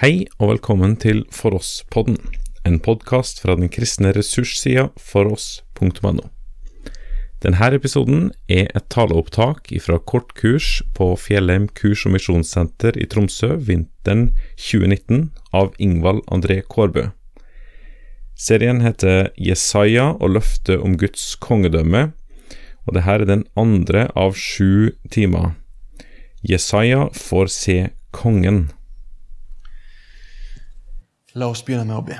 Hei og velkommen til For oss-podden, en podkast fra den kristne ressurssida foross.no. Denne episoden er et taleopptak fra kortkurs på Fjellheim kurs- og misjonssenter i Tromsø vinteren 2019 av Ingvald André Kårbø. Serien heter Jesaja og løftet om Guds kongedømme, og dette er den andre av sju timer. Jesaja får se kongen. La oss begynne med å be.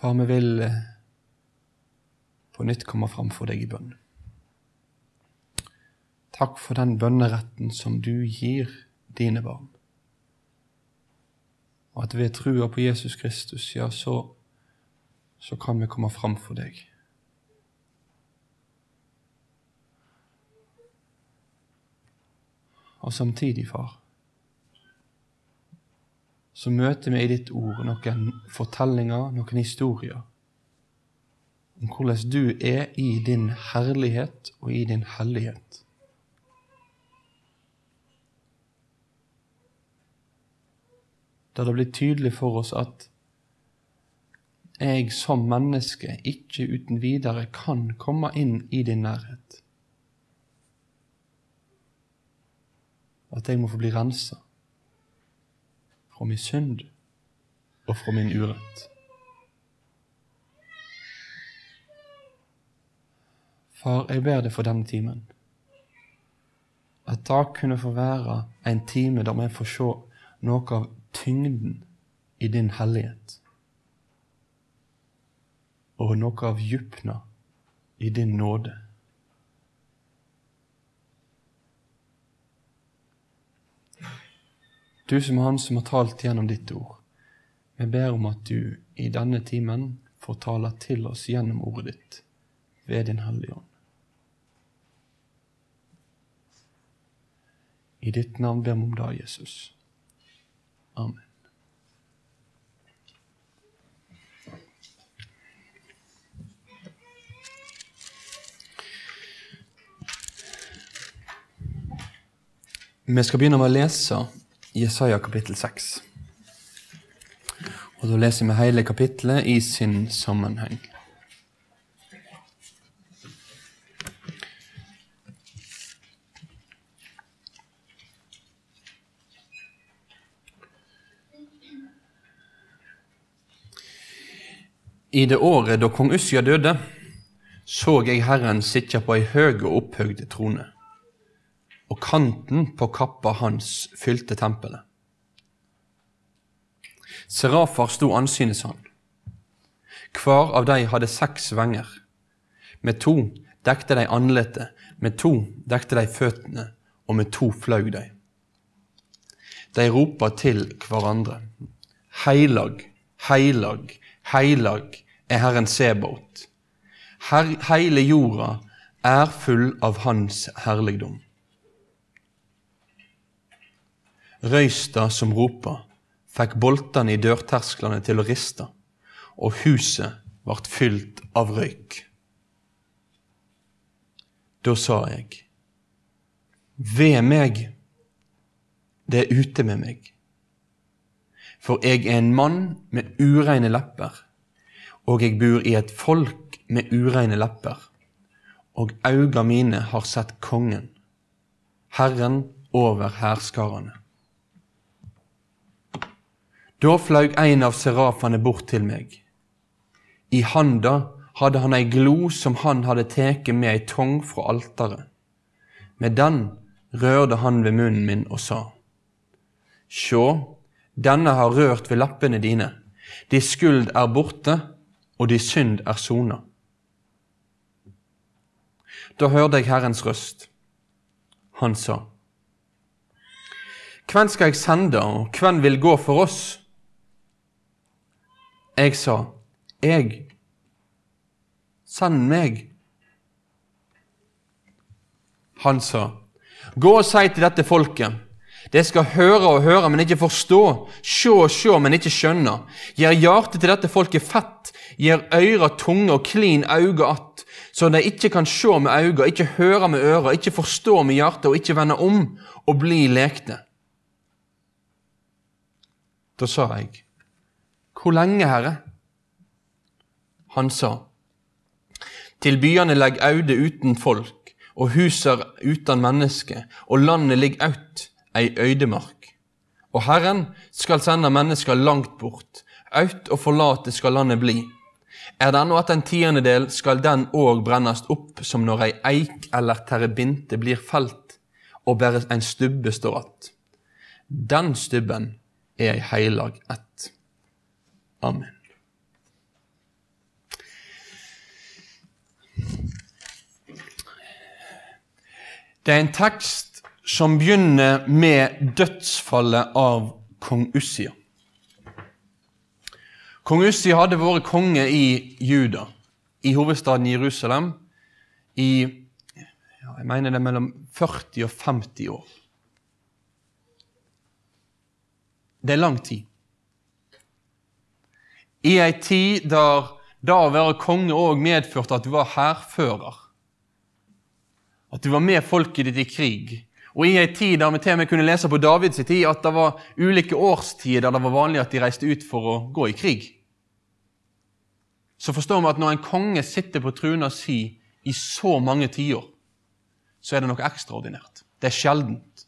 Far, vi vil eh, på nytt komme fram for deg i bønn. Takk for den bønneretten som du gir dine barn. Og at ved trua på Jesus Kristus, ja, så, så kan vi komme fram for deg. Og samtidig, far, så møter vi i ditt ord noen fortellinger, noen historier, om hvordan du er i din herlighet og i din hellighet. Der det blir tydelig for oss at jeg som menneske ikke uten videre kan komme inn i din nærhet. At jeg må få bli rensa fra min synd og fra min urett. Far, jeg ber deg for denne timen. At det kunne få være en time der vi får se noe av tyngden i din hellighet. Og noe av djupna i din nåde. Du som er Han som har talt gjennom ditt ord. Vi ber om at du i denne timen får tale til oss gjennom ordet ditt ved Din Hellige Ånd. I ditt navn ber vi om det, Jesus. Amen. Vi skal begynne med å lese Jesaja kapittel 6. Og Da leser vi hele kapittelet i sin sammenheng. I det året da kong Ussia døde, så jeg Herren sitte på ei høg og opphøgd trone, og kanten på kappa hans fylte tempelet. Serafer sto ansynes han. Hver av de hadde seks venger. Med to dekte de andletet, med to dekte de føttene, og med to flaug de. De ropa til hverandre. Heilag, heilag, heilag er Herren Sebot. Her, hele jorda er full av Hans herligdom. Røysta som ropa, fikk boltene i dørtersklene til å riste, og huset vart fylt av røyk. Da sa jeg, ved meg, det er ute med meg, for jeg er en mann med ureine lepper og jeg bor i et folk med ureine lepper, og auga mine har sett Kongen, Herren over hærskarene. Da flaug en av serafene bort til meg. I handa hadde han ei glo som han hadde tatt med ei tong fra alteret. Med den rørte han ved munnen min og sa, Sjå, denne har rørt ved lappene dine, de skuld er borte, og de synd er sona. Da hørte jeg Herrens røst. Han sa, Hvem skal jeg sende, og hvem vil gå for oss? Jeg sa, Jeg. Send meg. Han sa, Gå og si til dette folket, De skal høre og høre, men ikke forstå, se og se, men ikke skjønne. Gjør hjertet til dette folket fett, gjør øyra tunge og klin auga att, så de ikke kan se med auga, ikke høre med øra, ikke forstå med hjertet og ikke vende om og bli lekne. Da sa jeg, Hvor lenge, Herre? Han sa, Til byene legg aude uten folk, og huser uten menneske, og landet ligger aut ei øydemark. Og Herren skal sende mennesker langt bort, aut og forlate skal landet bli. Er det ennå at en tiendedel, skal den òg brennes opp som når ei eik eller terebinte blir felt, og bare en stubbe står att. Den stubben er ei heilag ett. Amen. Det er en tekst som begynner med dødsfallet av kong Ussia. Kong Ussi hadde vært konge i Juda, i hovedstaden Jerusalem, i jeg mener det er mellom 40 og 50 år. Det er lang tid. I ei tid der det å være konge òg medførte at du var hærfører. At du var med folket ditt i krig. Og i ei tid der vi til og med kunne lese på Davids tid at det var ulike årstider der det var vanlig at de reiste ut for å gå i krig. Så forstår vi at når en konge sitter på truna si i så mange tiår, så er det noe ekstraordinært. Det er sjeldent.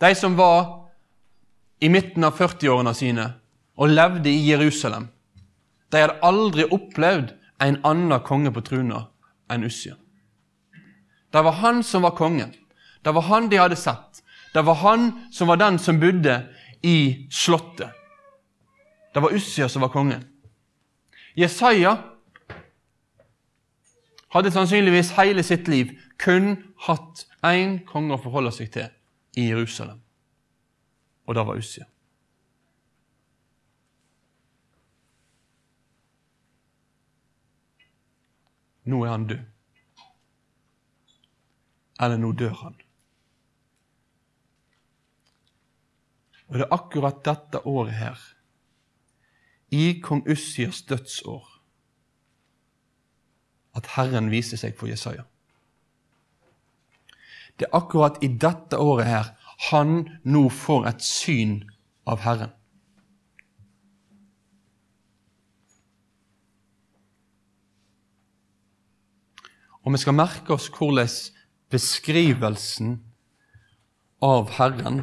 De som var i midten av 40-årene sine og levde i Jerusalem, de hadde aldri opplevd en annen konge på truna enn Ussia. Det var han som var kongen. Det var han de hadde sett. Det var han som var den som bodde i slottet. Det var Ussia som var kongen. Jesaja hadde sannsynligvis hele sitt liv kun hatt én konge å forholde seg til i Jerusalem, og det var Ussia. Nå er han død. Eller nå dør han. Og det er akkurat dette året her, i kong Ussias dødsår, at Herren viser seg for Jesaja. Det er akkurat i dette året her han nå får et syn av Herren. Og vi skal merke oss hvordan beskrivelsen av Herren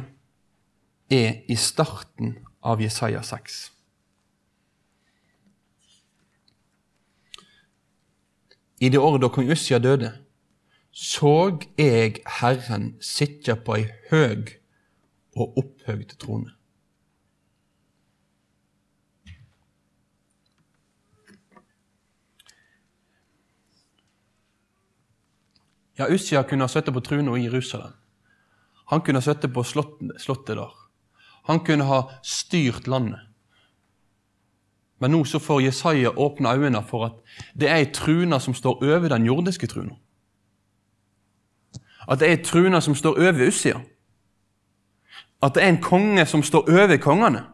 er i starten av Jesaja 6. I det året da kong Ussia døde, såg jeg Herren sitte på ei høg og opphøgd trone. Ja, Ussia kunne ha sittet på trona i Jerusalem. Han kunne ha sittet på slottet der. Han kunne ha styrt landet. Men nå så får Jesaja åpne øynene for at det er ei trune som står over den jordiske truna. At det er ei trune som står over Ussia. At det er en konge som står over kongene.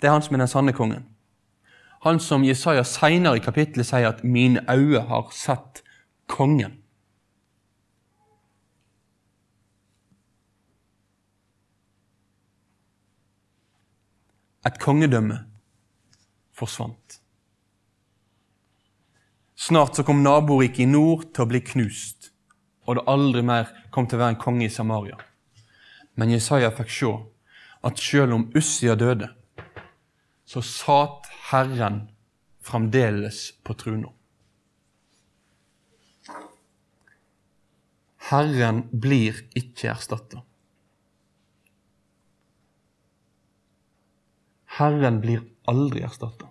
Det er han som er den sanne kongen. Han som Jesaja seinere i kapittelet sier at 'mine øyne har sett kongen'. Et kongedømme forsvant. Snart så kom naboriket i nord til å bli knust, og det aldri mer kom til å være en konge i Samaria. Men Jesaja fikk se at selv om Ussia døde, så satt Herren fremdeles på trona. Herren blir ikke erstatta. Herren blir aldri erstatta.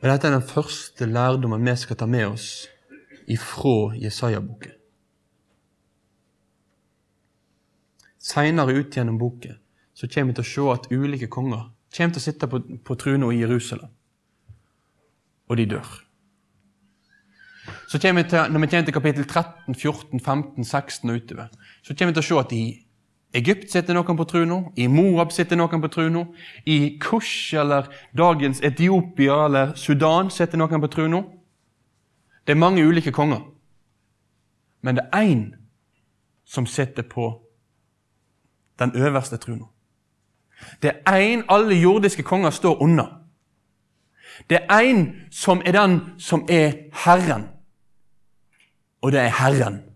Dette er den første lærdommen vi skal ta med oss ifra Jesaja-boken. Seinere ut gjennom boken så kommer vi til å se at ulike konger kommer til å sitte på, på trona i Jerusalem, og de dør. så vi til, når vi kommer til kapittel 13, 14, 15, 16 og utover, så kommer vi til å se at i Egypt sitter noen på trona, i Moab sitter noen på trona, i Kush eller dagens Etiopia eller Sudan sitter noen på trona. Det er mange ulike konger. Men det er én som sitter på den øverste trona. Det er én alle jordiske konger står unna. Det er én som er den som er Herren. Og det er Herren.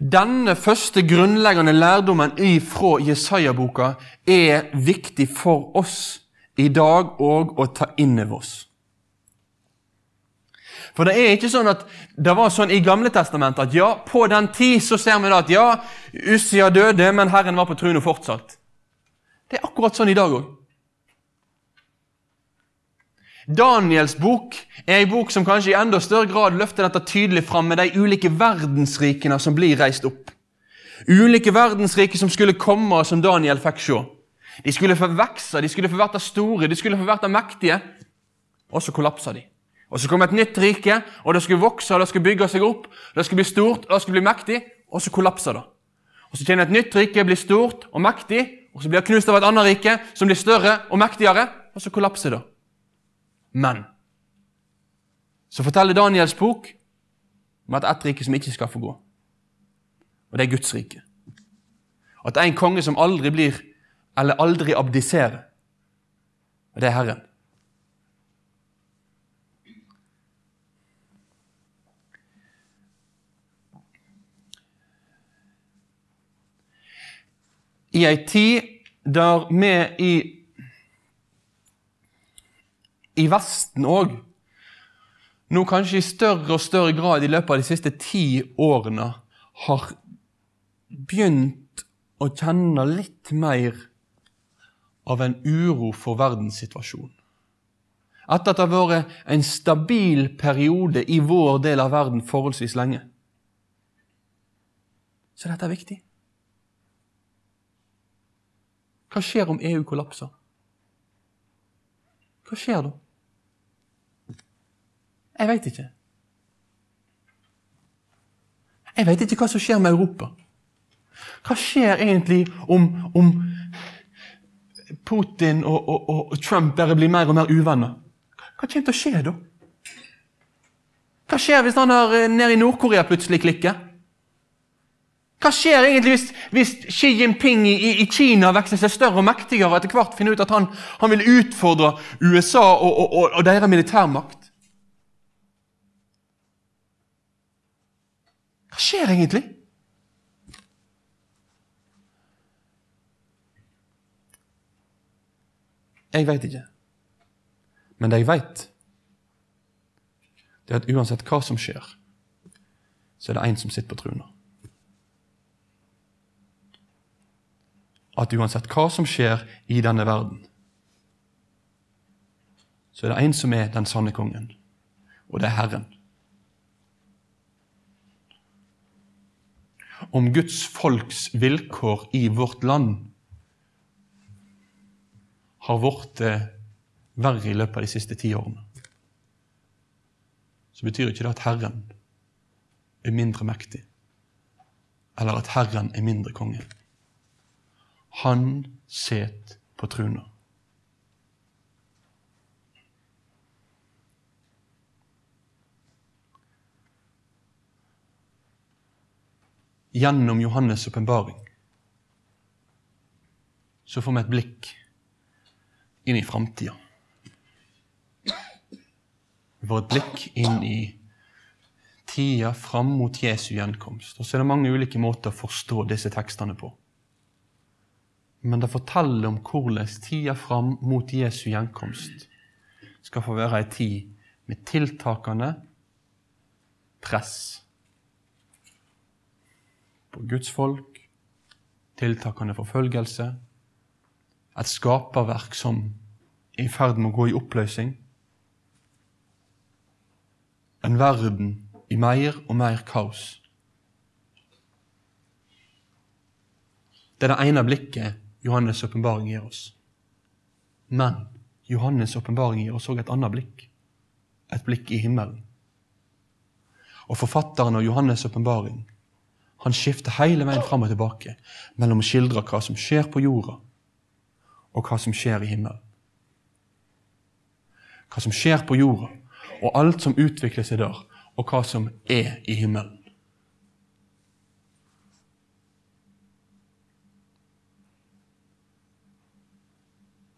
Denne første grunnleggende lærdommen fra Jesaja-boka er viktig for oss i dag òg å ta inn over oss. For det er ikke sånn at det var sånn i Gamle testamentet at ja, på den tid så ser vi da at ja, Ussia døde, men Herren var på tronen fortsatt. Det er akkurat sånn i dag òg. Daniels bok er en bok som kanskje i enda større grad løfter dette tydelig fram med de ulike verdensrikene som blir reist opp. Ulike verdensrike som skulle komme, som Daniel fikk se. De skulle få vokse, de skulle få bli store, de skulle få bli mektige. Og så kollapsa de. Og Så kom et nytt rike, og det skulle vokse og det skulle bygge seg opp. Det skulle bli stort og det skulle bli mektig, og så kollapsa det. Og Så kommer et nytt rike, blir stort og mektig, og så blir det knust av et annet rike som blir større og mektigere, og så kollapser det. Men så forteller Daniels bok om at ett rike som ikke skal få gå. Og det er Guds rike. At det er en konge som aldri blir, eller aldri abdiserer. Og det er Herren. I ei tid der vi i i Vesten òg, nå kanskje i større og større grad i løpet av de siste ti årene, har begynt å kjenne litt mer av en uro for verdenssituasjonen. Etter at det har vært en stabil periode i vår del av verden forholdsvis lenge. Så dette er viktig. Hva skjer om EU kollapser? Hva skjer da? Jeg veit ikke. Jeg veit ikke hva som skjer med Europa. Hva skjer egentlig om, om Putin og, og, og, Trump bare blir mer og mer uvenner? Hva kommer til å skje da? Hva skjer hvis han er nede i Nord-Korea plutselig klikker? Hva skjer egentlig hvis, hvis Xi Jinping i, i, Kina vokser seg større og mektigere og etter hvert finner ut at han, han vil utfordre USA og, og, og deres militærmakt? Hva skjer egentlig? Jeg veit ikke. Men det jeg veit, det er at uansett hva som skjer, så er det én som sitter på trona. At uansett hva som skjer i denne verden, så er det en som er den sanne kongen, og det er Herren. Om Guds folks vilkår i vårt land har blitt verre i løpet av de siste ti årene, så betyr ikke det at Herren er mindre mektig, eller at Herren er mindre konge. Han set på truna. Gjennom Johannes' åpenbaring, så får vi et blikk inn i framtida. Vi får et blikk inn i tida fram mot Jesu gjenkomst. Og så er det mange ulike måter å forstå disse tekstene på. Men det forteller om hvordan tida fram mot Jesu gjenkomst skal få være ei tid med tiltakende press på Guds folk, tiltakende forfølgelse, et skaperverk som er i ferd med å gå i oppløsning, en verden i mer og mer kaos. Det er det ene blikket Johannes' åpenbaring gir oss. Men Johannes' åpenbaring gir oss òg et annet blikk. et blikk i himmelen. Og forfatteren av Johannes' åpenbaring han skifter hele veien fram og tilbake mellom å skildre hva som skjer på jorda, og hva som skjer i himmelen. Hva som skjer på jorda, og alt som utvikler seg der, og hva som er i himmelen.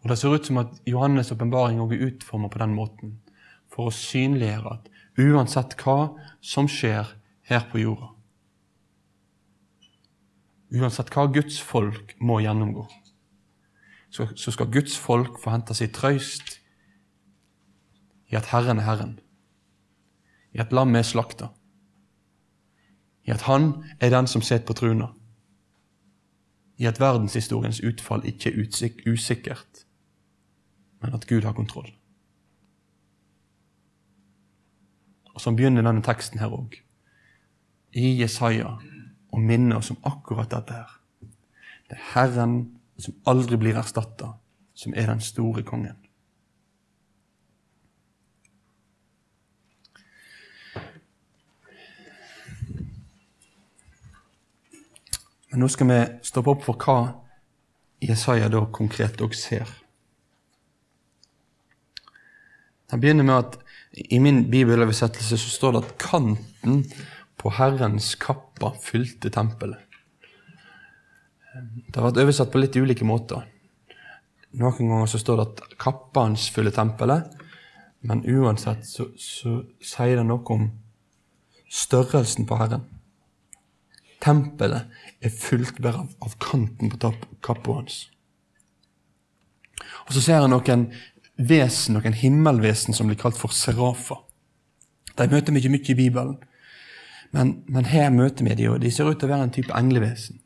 Og Det ser ut som at Johannes' åpenbaring er utformet på den måten for å synliggjøre at uansett hva som skjer her på jorda, uansett hva Guds folk må gjennomgå, så, skal Guds folk få hente seg trøyst i at Herren er Herren, i at lammet er slakta, i at Han er den som sitter på truna, i at verdenshistoriens utfall ikke er usikkert, men at Gud har kontroll. Og Sånn begynner denne teksten her òg. I Jesaja og minner oss om akkurat dette her. Det er Herren som aldri blir erstatta, som er den store kongen. Men nå skal vi stoppe opp for hva Jesaja da konkret òg ser. Jeg begynner med at I min bibeloversettelse så står det at kanten på Herrens kappa fylte tempelet. Det har vært oversatt på litt ulike måter. Noen ganger så står det at kappa hans fyller tempelet, men uansett så, så sier det noe om størrelsen på Herren. Tempelet er fylt bare av, av kanten på kappa hans. Og så ser han noen vesen, noen himmelvesen som blir kalt for serafer. De møter ikke mye i Bibelen, men, men her møter vi dem, og de ser ut til å være en type englevesen.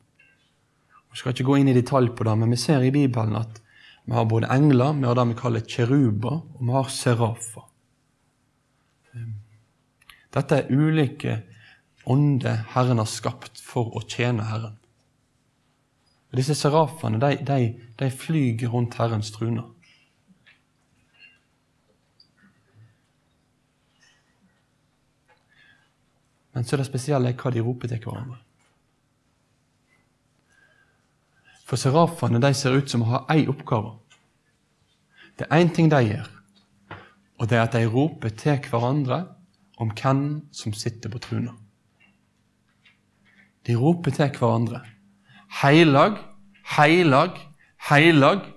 Vi skal ikke gå inn i detalj på det, men vi ser i Bibelen at vi har både engler, vi har det vi kaller kjeruber, og vi har serafer. Dette er ulike ånder Herren har skapt for å tjene Herren. Og disse serafene de, de, de flyger rundt Herrens truner. Men så er det spesielle hva de roper til hverandre. For serafene de ser ut som å ha én oppgave. Det er én ting de gjør, og det er at de roper til hverandre om hvem som sitter på truna. De roper til hverandre. Heilag, heilag, heilag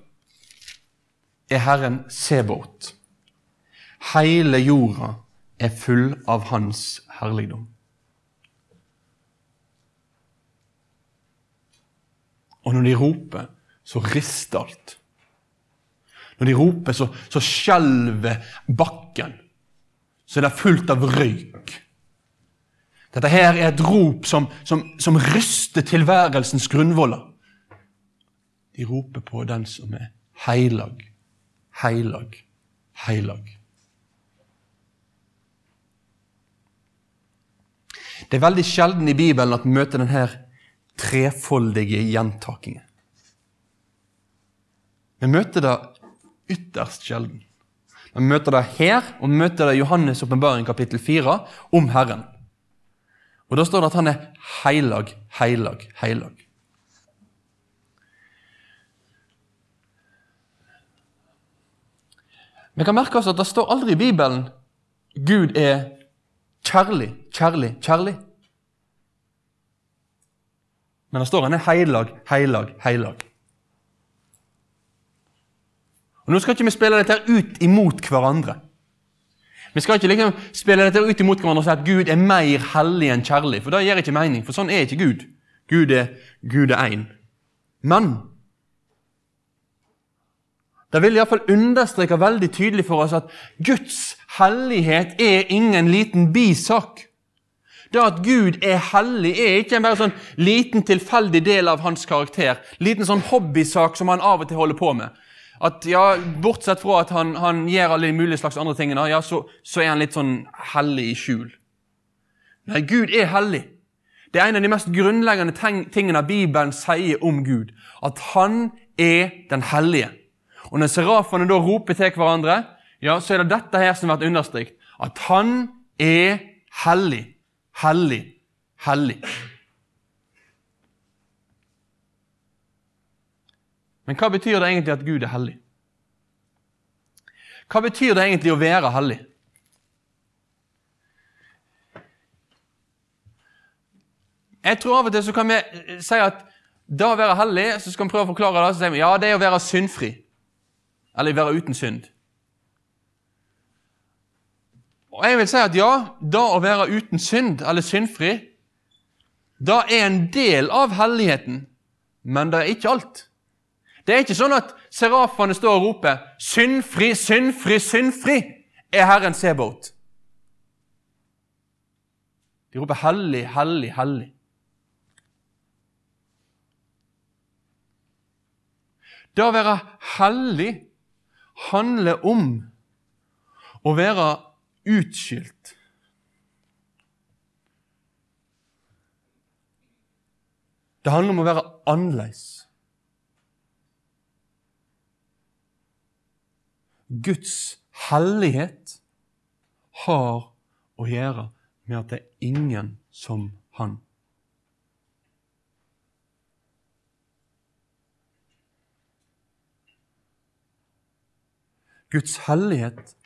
er Herren Sebot. Hele jorda er full av Hans herligdom. Og når de roper, så rister alt. Når de roper, så, så skjelver bakken. Så er det fullt av røyk. Dette her er et rop som, som, som ryster tilværelsens grunnvoller. De roper på den som er heilag, heilag, heilag. Det er veldig sjelden i Bibelen at vi møter denne trefoldige gjentakinger. Vi møter det ytterst sjelden. Vi møter det her, og vi møter det i Johannes' åpenbaring kapittel 4 om Herren. Og Da står det at han er heilag, heilag, heilag. Vi kan merke oss at det står aldri i Bibelen Gud er kjærlig, kjærlig, kjærlig. Men det står han er heilag, heilag, heilag. Og Nå skal ikke vi spille dette ut imot hverandre. Vi skal ikke liksom spille dette ut imot hverandre og si at Gud er mer hellig enn kjærlig, for det gir ikke mening, for sånn er ikke Gud. Gud er Gud er én. Men det vil iallfall understreke veldig tydelig for oss at Guds hellighet er ingen liten bisak. Det at Gud er hellig, er ikke en bare sånn liten tilfeldig del av hans karakter. Liten sånn hobbysak som han av og til holder på med. At ja, Bortsett fra at han, han gjør alle de mulige slags andre tingene, ja, så, så er han litt sånn hellig i skjul. Nei, Gud er hellig. Det er en av de mest grunnleggende tingene Bibelen sier om Gud. At han er den hellige. Og når serafene da roper til hverandre, ja, så er det dette her som har vært understreket. at han er hellig, hellig, hellig. Men hva betyr det egentlig at Gud er hellig? Hva betyr det egentlig å være hellig? Jeg tror av og til så kan vi si at da å være hellig, så skal vi prøve å forklare det, så sier vi ja, det er å være syndfri. Eller være uten synd. Og jeg vil si at ja, det å være uten synd, eller syndfri, det er en del av helligheten, men det er ikke alt. Det er ikke sånn at serafene står og roper 'Syndfri, syndfri, syndfri er Herren Sebot'. De roper 'Hellig, hellig, hellig'. Det å være hellig handler om å være utskilt. Det handler om å være annerledes. Guds hellighet har å gjøre med at det er ingen som han. Guds hellighet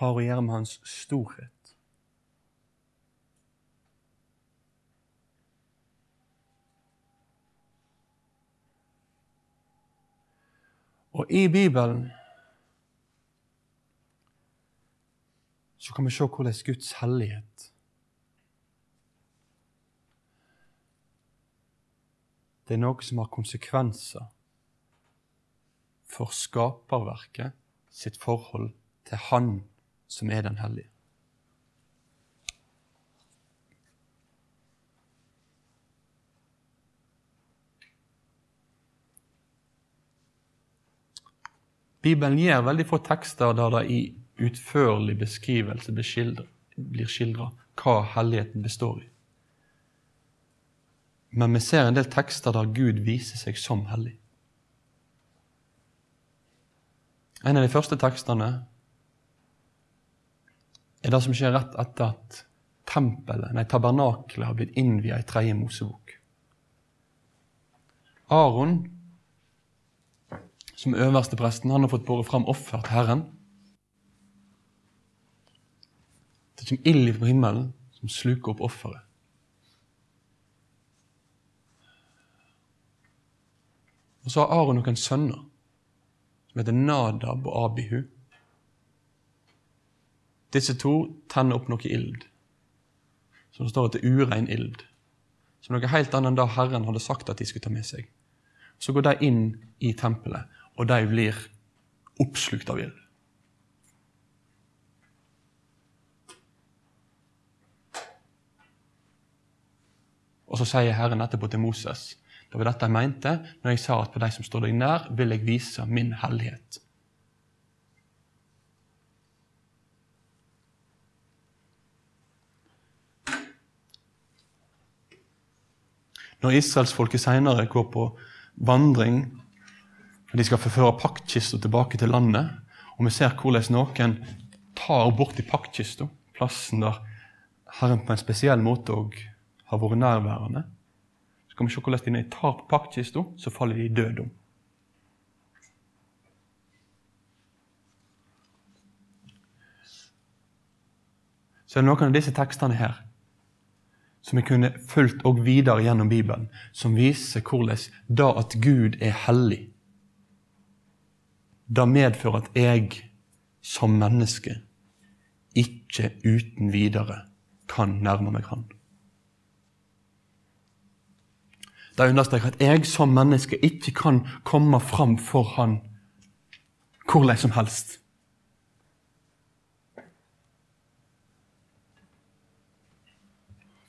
har å gjøre med hans storhet. Og i Bibelen så kan vi se hvordan Guds hellighet Det er noe som har konsekvenser for skaperverket sitt forhold til Han som er den hellige. Bibelen gir veldig få tekster der det i utførlig beskrivelse blir skildra hva helligheten består i. Men vi ser en del tekster der Gud viser seg som hellig. En av de første tekstene er det som skjer rett etter at tempelet, nei, tabernakelet har blitt innvia i tredje Mosebok. Aron, som øverste presten, han har fått båret fram offer til Herren. Det er som ild fra himmelen som sluker opp offeret. Og så har Aron noen sønner som heter Nadab og Abihu. Disse to tenner opp noe ild, som står at det er urein ild. Som noe helt annet enn det Herren hadde sagt at de skulle ta med seg. Så går de inn i tempelet, og de blir oppslukt av ild. Og så sier Herren etterpå til Moses det var dette jeg mente når jeg sa at på de som står deg nær, vil jeg vise min hellighet. Når israelsfolket senere går på vandring, og de skal forføre paktkista tilbake til landet, og vi ser hvordan noen tar bort i paktkista, plassen der Herren på en spesiell måte òg har vært nærværende, så kan vi se hvordan de tar på paktkista, så faller de i om. Så er det noen av disse tekstene her som vi kunne fulgt og videre gjennom Bibelen, som viser hvordan det at Gud er hellig, det medfører at jeg som menneske ikke uten videre kan nærme meg Han. Det understreker at jeg som menneske ikke kan komme fram for Han hvordan som helst.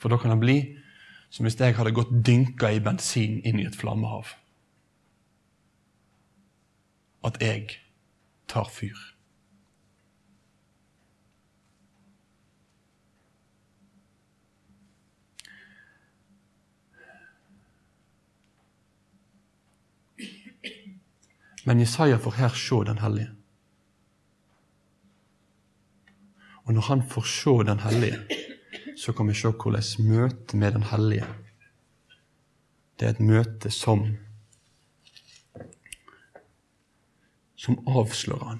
For da kan det bli som hvis jeg hadde gått dynka i bensin inn i et flammehav. At jeg tar fyr. Men Jesaja får her se Den hellige. Og når han får se Den hellige, så kan vi se hvordan møtet med Den hellige Det er et møte som som avslører han.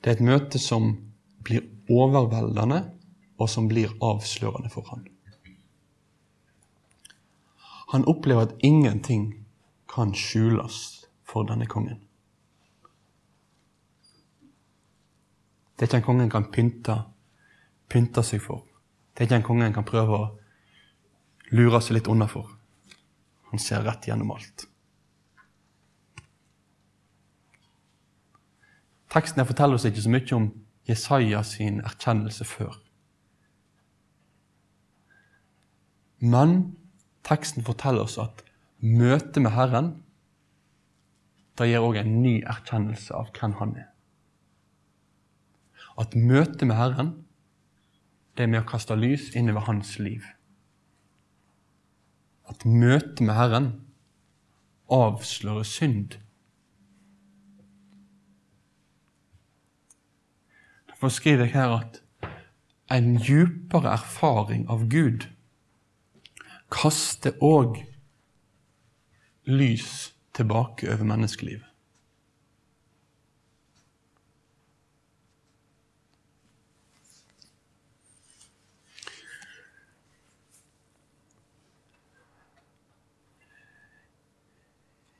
Det er et møte som blir overveldende, og som blir avslørende for han. Han opplever at ingenting kan skjules for denne kongen. Det er ikke en kongen kan pynte, pynte seg for. Det er ikke en kongen kan prøve å lure seg litt unna for. Han ser rett gjennom alt. Teksten her forteller oss ikke så mye om Jesaja sin erkjennelse før. Men teksten forteller oss at møtet med Herren det gir òg en ny erkjennelse av hvem han er. At møtet med Herren det er med å kaste lys innover hans liv. At møtet med Herren avslører synd. Derfor skriver jeg her at en djupere erfaring av Gud kaster òg lys tilbake over menneskelivet.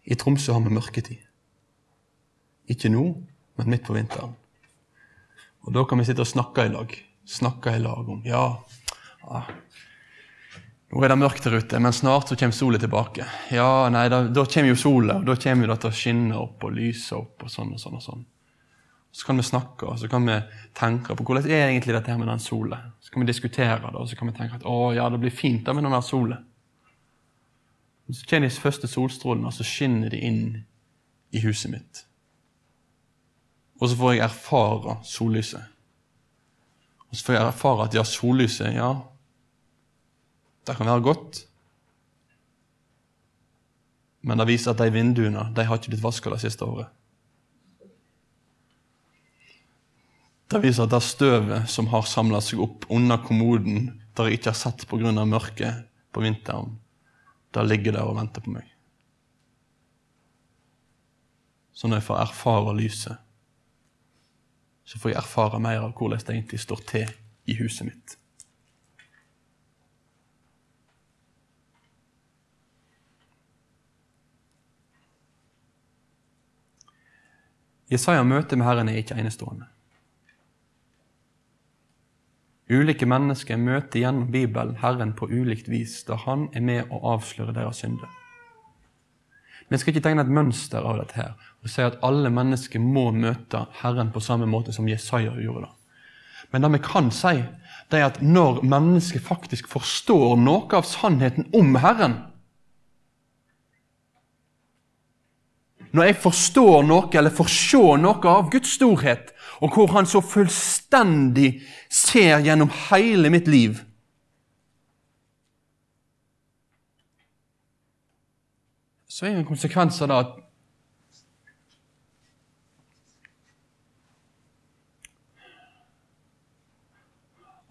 I Tromsø har vi mørketid. Ikke nå, men midt på vinteren. Og Da kan vi sitte og snakke i lag. Snakke i lag om ja, ja nå er det mørkt der ute, men snart så kommer sola tilbake. Ja, nei, Da, da kommer jo sola, og da kommer det til å skinne opp og lyse opp. og sånn og sånn og sånn. Så kan vi snakke og så kan vi tenke på hvordan er egentlig dette her med den sola. Så kan vi diskutere det, og så kan vi tenke at å ja, det blir fint da med den der sola. Så kommer de første solstrålene, og så skinner de inn i huset mitt. Og så får jeg erfare sollyset. Og så får jeg erfare at ja, sollyset, ja, det kan være godt. Men det viser at de vinduene de har ikke blitt vaska det siste året. Det viser at det støvet som har samla seg opp under kommoden, der jeg ikke har sett pga. mørket på vinteren, det ligger der og venter på meg. Så når jeg får erfare lyset, så får jeg erfare mer av hvordan det egentlig står til i huset mitt. Jesaja møte med Herren er ikke enestående. Ulike mennesker møter gjennom Bibelen Herren på ulikt vis, da Han er med å avsløre deres synder. Vi skal ikke tegne et mønster av dette her, og si at alle mennesker må møte Herren på samme måte som Jesaja gjorde det. Men det vi kan si, det er at når mennesket faktisk forstår noe av sannheten om Herren, Når jeg forstår noe eller får se noe av Guds storhet, og hvor Han så fullstendig ser gjennom hele mitt liv Så er en konsekvens av det at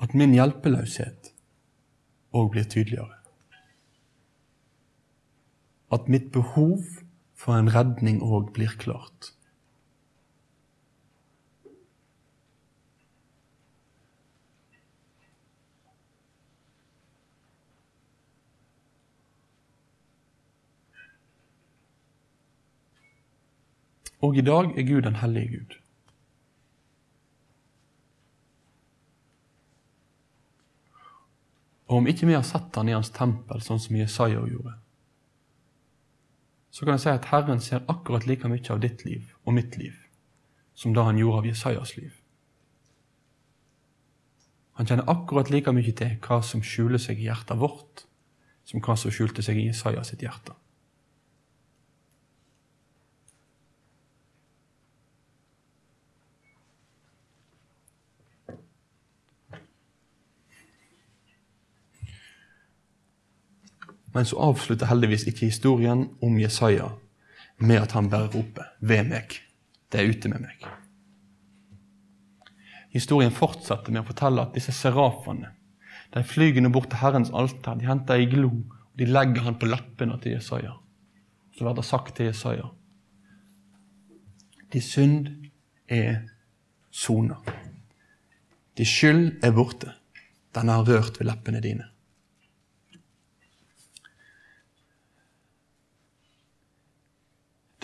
At min hjelpeløshet òg blir tydeligere. At mitt behov for en redning òg blir klart. Og i dag er Gud den hellige Gud. Og om ikke vi har sett han i hans tempel, sånn som Jesaja gjorde, så kan jeg si at Herren ser akkurat like mye av ditt liv og mitt liv som da han gjorde av Jesajas liv. Han kjenner akkurat like mye til hva som skjuler seg i hjertet vårt, som hva som skjulte seg i Jesaja sitt hjerte. Men så avslutter heldigvis ikke historien om Jesaja med at han bare roper 'Ved meg'. Det er ute med meg. Historien fortsetter med å fortelle at disse serafene de flyr nå bort til Herrens alter. De henter ei glo og de legger han på leppene til Jesaja. Så blir det sagt til Jesaja De synd er sona. De skyld er borte. Den har rørt ved leppene dine.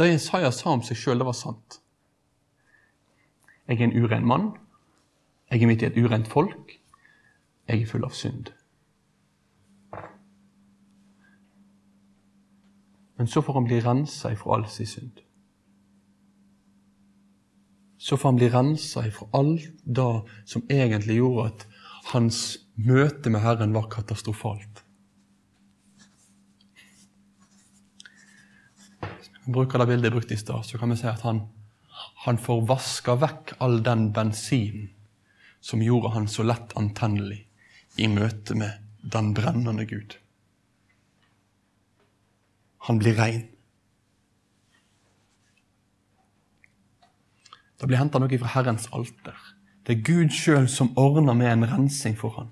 Det Jesaja sa om seg sjøl, det var sant. Jeg er en uren mann. Jeg er midt i et urent folk. Jeg er full av synd. Men så får han bli rensa ifra all sin synd. Så får han bli rensa ifra alt det som egentlig gjorde at hans møte med Herren var katastrofalt. Hvis vi bruker det bildet jeg brukte i stad, så kan vi si at han, han får vaska vekk all den bensinen som gjorde han så lett antennelig i møte med den brennende Gud. Han blir rein. Det blir henta noe fra Herrens alter. Det er Gud sjøl som ordner med en rensing for ham.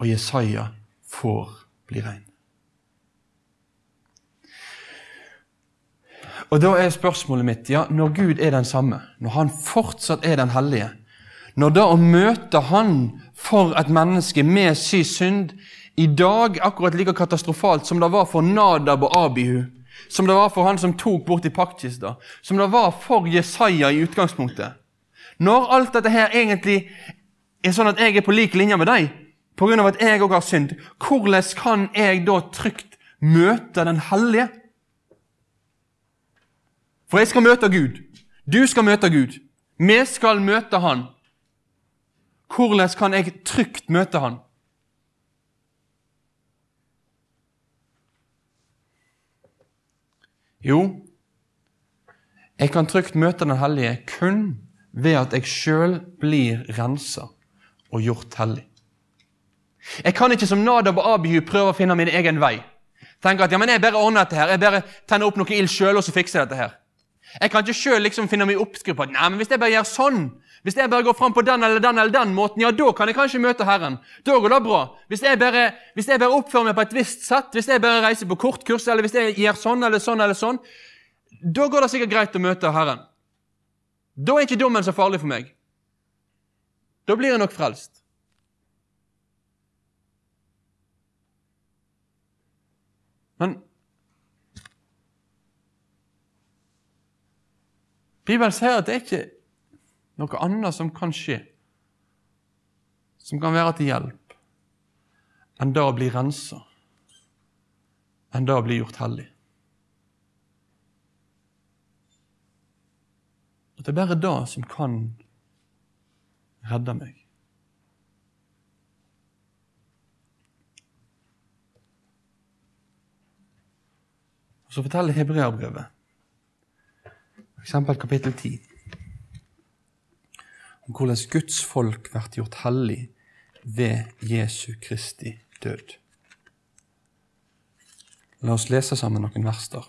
Og Jesaja får bli rein. Og da er spørsmålet mitt ja, når Gud er den samme, når Han fortsatt er den hellige, når da å møte Han for et menneske med sin synd i dag akkurat like katastrofalt som det var for Nadab og Abihu, som det var for han som tok bort i paktkista, som det var for Jesaja i utgangspunktet. Når alt dette her egentlig er sånn at jeg er på lik linje med deg, pga. at jeg òg har synd, hvordan kan jeg da trygt møte Den hellige? For jeg skal møte Gud. Du skal møte Gud. Vi skal møte Han. Hvordan kan jeg trygt møte Han? Jo, jeg kan trygt møte Den hellige kun ved at jeg sjøl blir rensa og gjort hellig. Jeg kan ikke som Nadab og Abihu prøve å finne min egen vei. Tenke at ja, men jeg bare ordner dette her, jeg bare tenner opp noe ild sjøl og så fikser jeg dette her. Jeg kan ikke sjøl liksom finne meg oppskrift på at nei, men hvis jeg bare gjør sånn, hvis jeg bare går fram på den eller den eller den måten, ja, da kan jeg kanskje møte Herren. Da går det bra. Hvis jeg bare, hvis jeg bare oppfører meg på et visst sett, hvis jeg bare reiser på kortkurs, eller hvis jeg gjør sånn eller sånn eller sånn, da går det sikkert greit å møte Herren. Da er ikke dommen så farlig for meg. Da blir jeg nok frelst. Men Bibelen sier at det er ikke noe annet som kan skje, som kan være til hjelp, enn det å bli rensa, enn det å bli gjort hellig. At det er bare det som kan redde meg. Og Så forteller Hebreabrevet, f.eks. kapittel 10, om hvordan Guds folk blir gjort hellig ved Jesu Kristi død. La oss lese sammen noen vers der.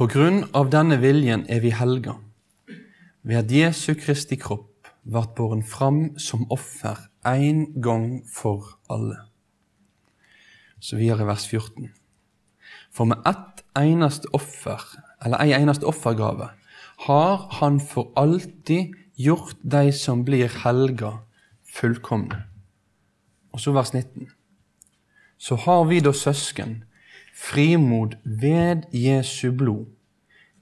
På grunn av denne viljen er vi helga, ved at Jesu Kristi kropp ble båren fram som offer én gang for alle. Så videre vers 14. For med ett eneste offer, eller ei eneste offergave, har Han for alltid gjort de som blir helga, fullkomne. Og så vers 19. Så har vi da søsken frimod ved Jesu blod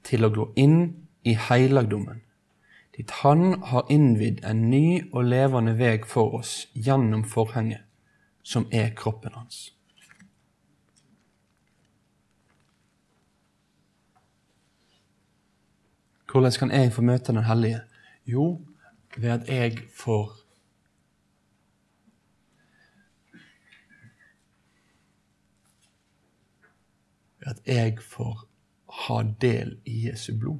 til å gå inn i heilagdommen, dit Han har innvidd en ny og levende veg for oss gjennom forhenget, som er kroppen hans. Hvordan kan jeg få møte Den hellige? Jo, ved at jeg får at jeg får ha del i Jesu blod.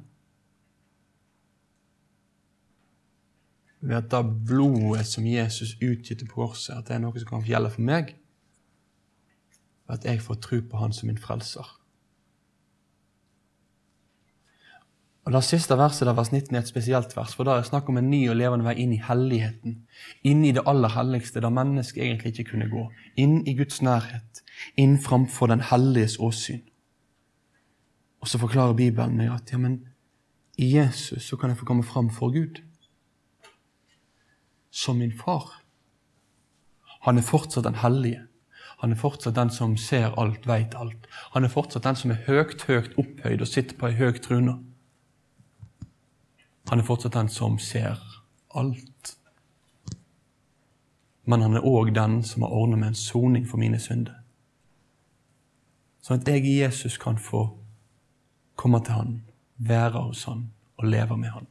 Ved at da blodet som Jesus utgytte på korset, at det er noe som kan gjelde for meg. Ved at jeg får tro på Han som min frelser. Og Det siste verset, der vers 19, er et spesielt vers, for da er det snakk om en ny og levende vei inn i helligheten. Inn i det aller helligste, der mennesket egentlig ikke kunne gå. Inn i Guds nærhet. Inn framfor den helliges åsyn. Og så forklarer Bibelen meg at ja, men i Jesus så kan jeg få komme fram for Gud. Som min far. Han er fortsatt den hellige. Han er fortsatt den som ser alt, veit alt. Han er fortsatt den som er høyt, høyt opphøyd og sitter på ei høy trune. Han er fortsatt den som ser alt. Men han er òg den som har ordnet med en soning for mine synder. Sånn at jeg i Jesus kan få komme til Han, være hos Han og leve med Han.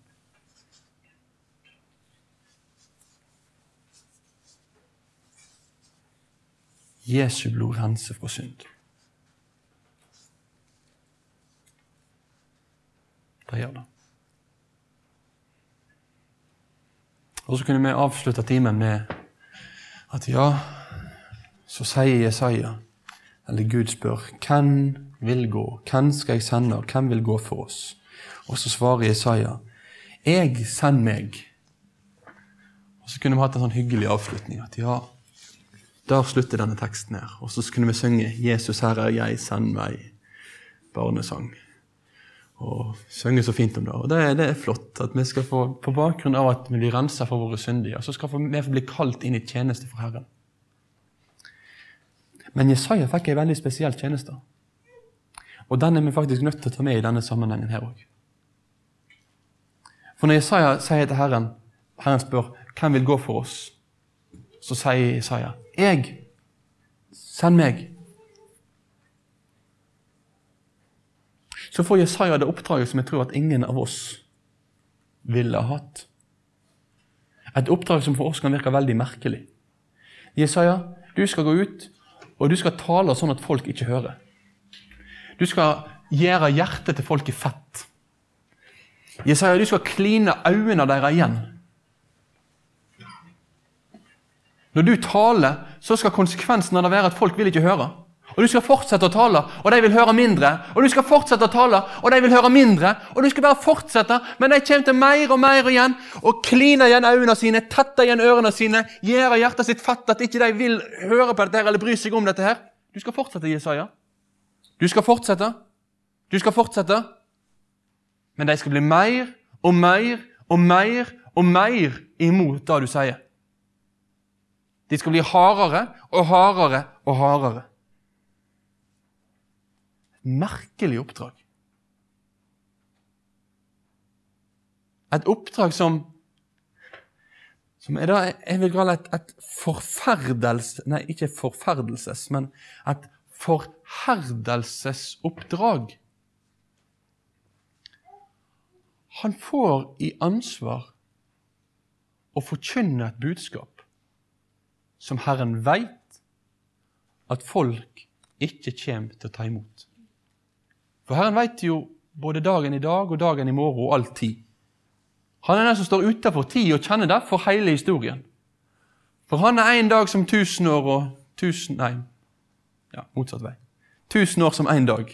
Jesu blod renser fra synd. Det gjør det. Og så kunne vi avslutte timen med at ja, så sier Jesaja, eller Gud spør, hvem vil gå? Hvem skal jeg sende, og hvem vil gå for oss? Og så svarer Jesaja, jeg send meg. Og så kunne vi hatt en sånn hyggelig avslutning. At ja, der slutter denne teksten her. Og så kunne vi synge 'Jesus, her er jeg, send meg'. Barnesang. Og synge så fint om det. Og det, det, er flott at vi skal få, på bakgrunn av at vi blir rensa for våre syndige, så skal vi få bli kalt inn i tjeneste for Herren. Men Jesaja fikk ei veldig spesiell tjeneste. Og den er vi faktisk nødt til å ta med i denne sammenhengen her òg. For når Jesaja sier til Herren, Herren spør hvem vil gå for oss, så sier Jesaja, 'Jeg. Send meg.' Så får Jesaja det oppdraget som jeg tror at ingen av oss ville ha hatt. Et oppdrag som for oss kan virke veldig merkelig. Jesaja, du skal gå ut, og du skal tale sånn at folk ikke hører. Du skal gjøre hjertet til folket fett. Jesaja, du skal kline øynene deres igjen. Når du taler, så skal konsekvensen av det være at folk vil ikke høre. Og du skal fortsette å tale, og de vil høre mindre. Og du skal fortsette å tale, og de vil høre mindre. Og du skal bare fortsette, men de kommer til mer og mer igjen. Og kline igjen øynene sine, tette igjen ørene sine, gjøre hjertet sitt fett at ikke de vil høre på dette her, eller bry seg om dette her. Du skal fortsette, Jesaja. Du skal fortsette. Du skal fortsette. Men de skal bli mer og mer og mer og mer imot det du sier. De skal bli hardere og hardere og hardere. Merkelig oppdrag. Et oppdrag som som er da, jeg vil kalle et, et forferdelse Nei, ikke forferdelses, men et forherdelsesoppdrag. Han får i ansvar å forkynne et budskap som Herren veit at folk ikke kommer til å ta imot. For Herren veit jo både dagen i dag og dagen i morgen og all tid. Han er den som står utafor tid og kjenner derfor hele historien. For han er en dag som tusen år og tusen Nei, ja, motsatt vei. Tusen år som én dag.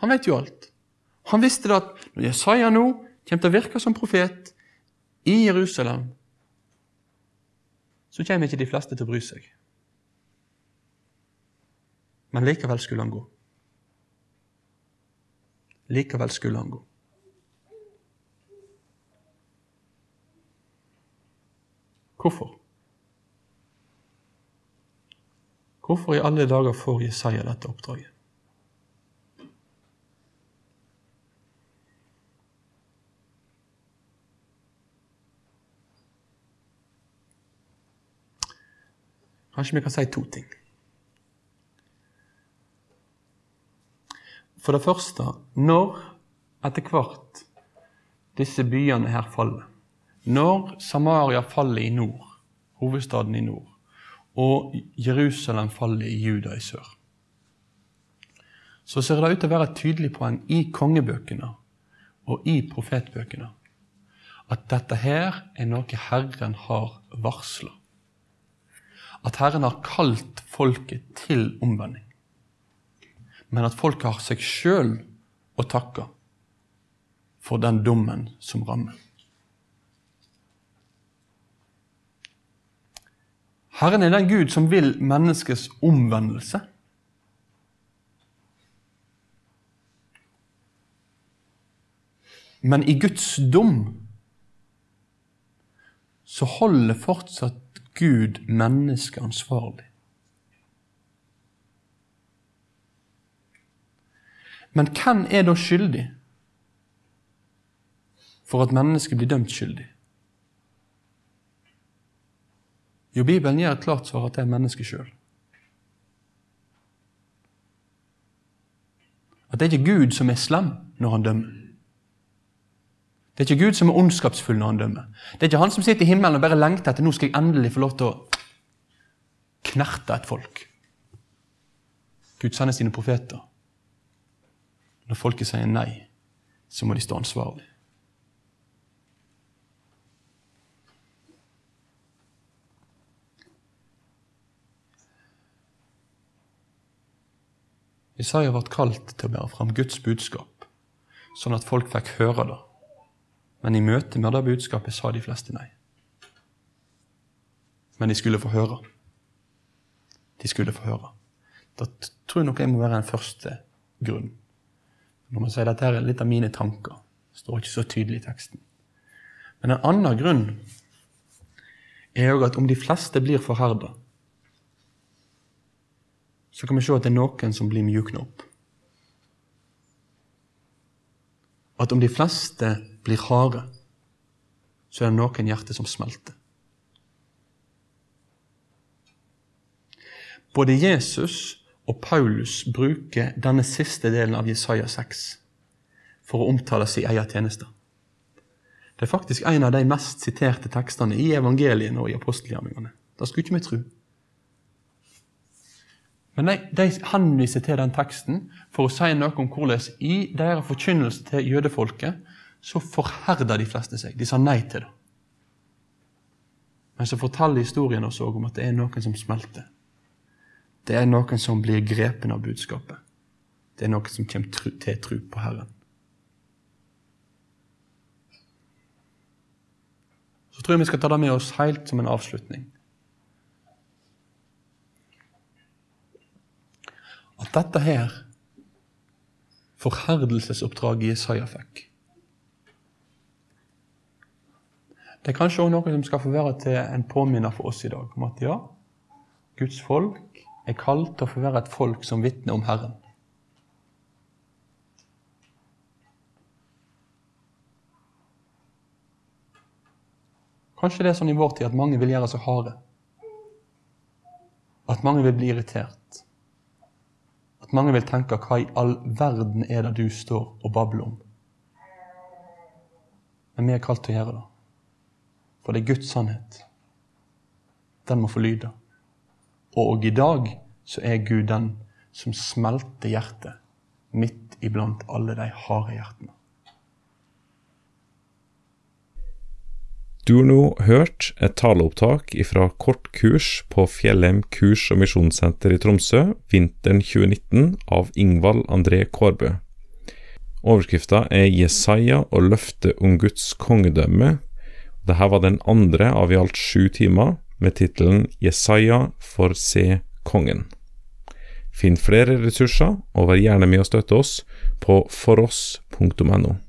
Han vet jo alt. Han visste det at når Jesaja nå kommer til å virke som profet i Jerusalem, så kommer ikke de fleste til å bry seg. Men likevel skulle han gå. Likevel skulle han gå. Hvorfor? Hvorfor i alle dager får Jesaja dette oppdraget? Kanskje vi kan si to ting. For det første, når etter hvert disse byene her faller, når Samaria faller i nord, hovedstaden i nord, og Jerusalem faller i Juda i sør, så ser det ut til å være et tydelig poeng i kongebøkene og i profetbøkene at dette her er noe Herren har varsla. At Herren har kalt folket til omvending. Men at folket har seg sjøl å takke for den dommen som rammer. Herren er den Gud som vil menneskets omvendelse. Men i Guds dom så holder fortsatt Gud mennesket ansvarlig. Men hvem er da skyldig for at mennesket blir dømt skyldig? Jo, Bibelen gir et klart svar at det er mennesket sjøl. At det er ikke Gud som er slem når han dømmer. Det er ikke Gud som er ondskapsfull når han dømmer. Det er ikke han som sitter i himmelen og bare lengter etter nå skal jeg endelig få lov til å knerte et folk. Gud sender sine profeter. Når folket sier nei, så må de stå ansvarlig. Isaiah ble kalt til å bære fram Guds budskap, sånn at folk fikk høre det. Men i møte med det budskapet sa de fleste nei. Men de skulle få høre. De skulle få høre. Da tror jeg nok jeg må være en første grunn. Når man sier dette er litt av mine tanker. Det står ikke så tydelig i teksten. Men en annen grunn er òg at om de fleste blir forherda, så kan vi se at det er noen som blir mjukna opp. At om de fleste blir harde, så er det noen hjerter som smelter. Både Jesus og Paulus bruker denne siste delen av Jesaja 6 for å omtale sin egen tjeneste. Det er faktisk en av de mest siterte tekstene i evangeliene og i apostelgjerningene. Det skulle ikke vi tro. Men de, de henviser til den teksten for å si noe om hvordan i deres forkynnelse til jødefolket så forherder de fleste seg. De sa nei til det. Men så forteller historien oss òg om at det er noen som smelter. Det er noen som blir grepen av budskapet. Det er noen som kommer til tro på Herren. Så tror jeg vi skal ta det med oss helt som en avslutning. At dette her forherdelsesoppdraget Jesaja fikk Det er kanskje også noe som skal få være til en påminner for oss i dag om at ja, Guds folk er kalt til å få være et folk som vitner om Herren. Kanskje det er sånn i vår tid at mange vil gjøre seg harde. At mange vil bli irritert. At mange vil tenke 'hva i all verden er det du står og babler om'? Men vi er kalt til å gjøre det. For det er Guds sannhet. Den må få lyde. Og i dag så er Gud den som smelter hjertet midt iblant alle de harde hjertene. Du har nå hørt et taleopptak fra kortkurs på Fjellheim kurs- og misjonssenter i Tromsø vinteren 2019 av Ingvald André Kårbø. Overskrifta er 'Jesaja og løftet om Guds kongedømme'. Dette var den andre av i alt sju timer, med tittelen 'Jesaja får se kongen'. Finn flere ressurser, og vær gjerne med å støtte oss på foross.no.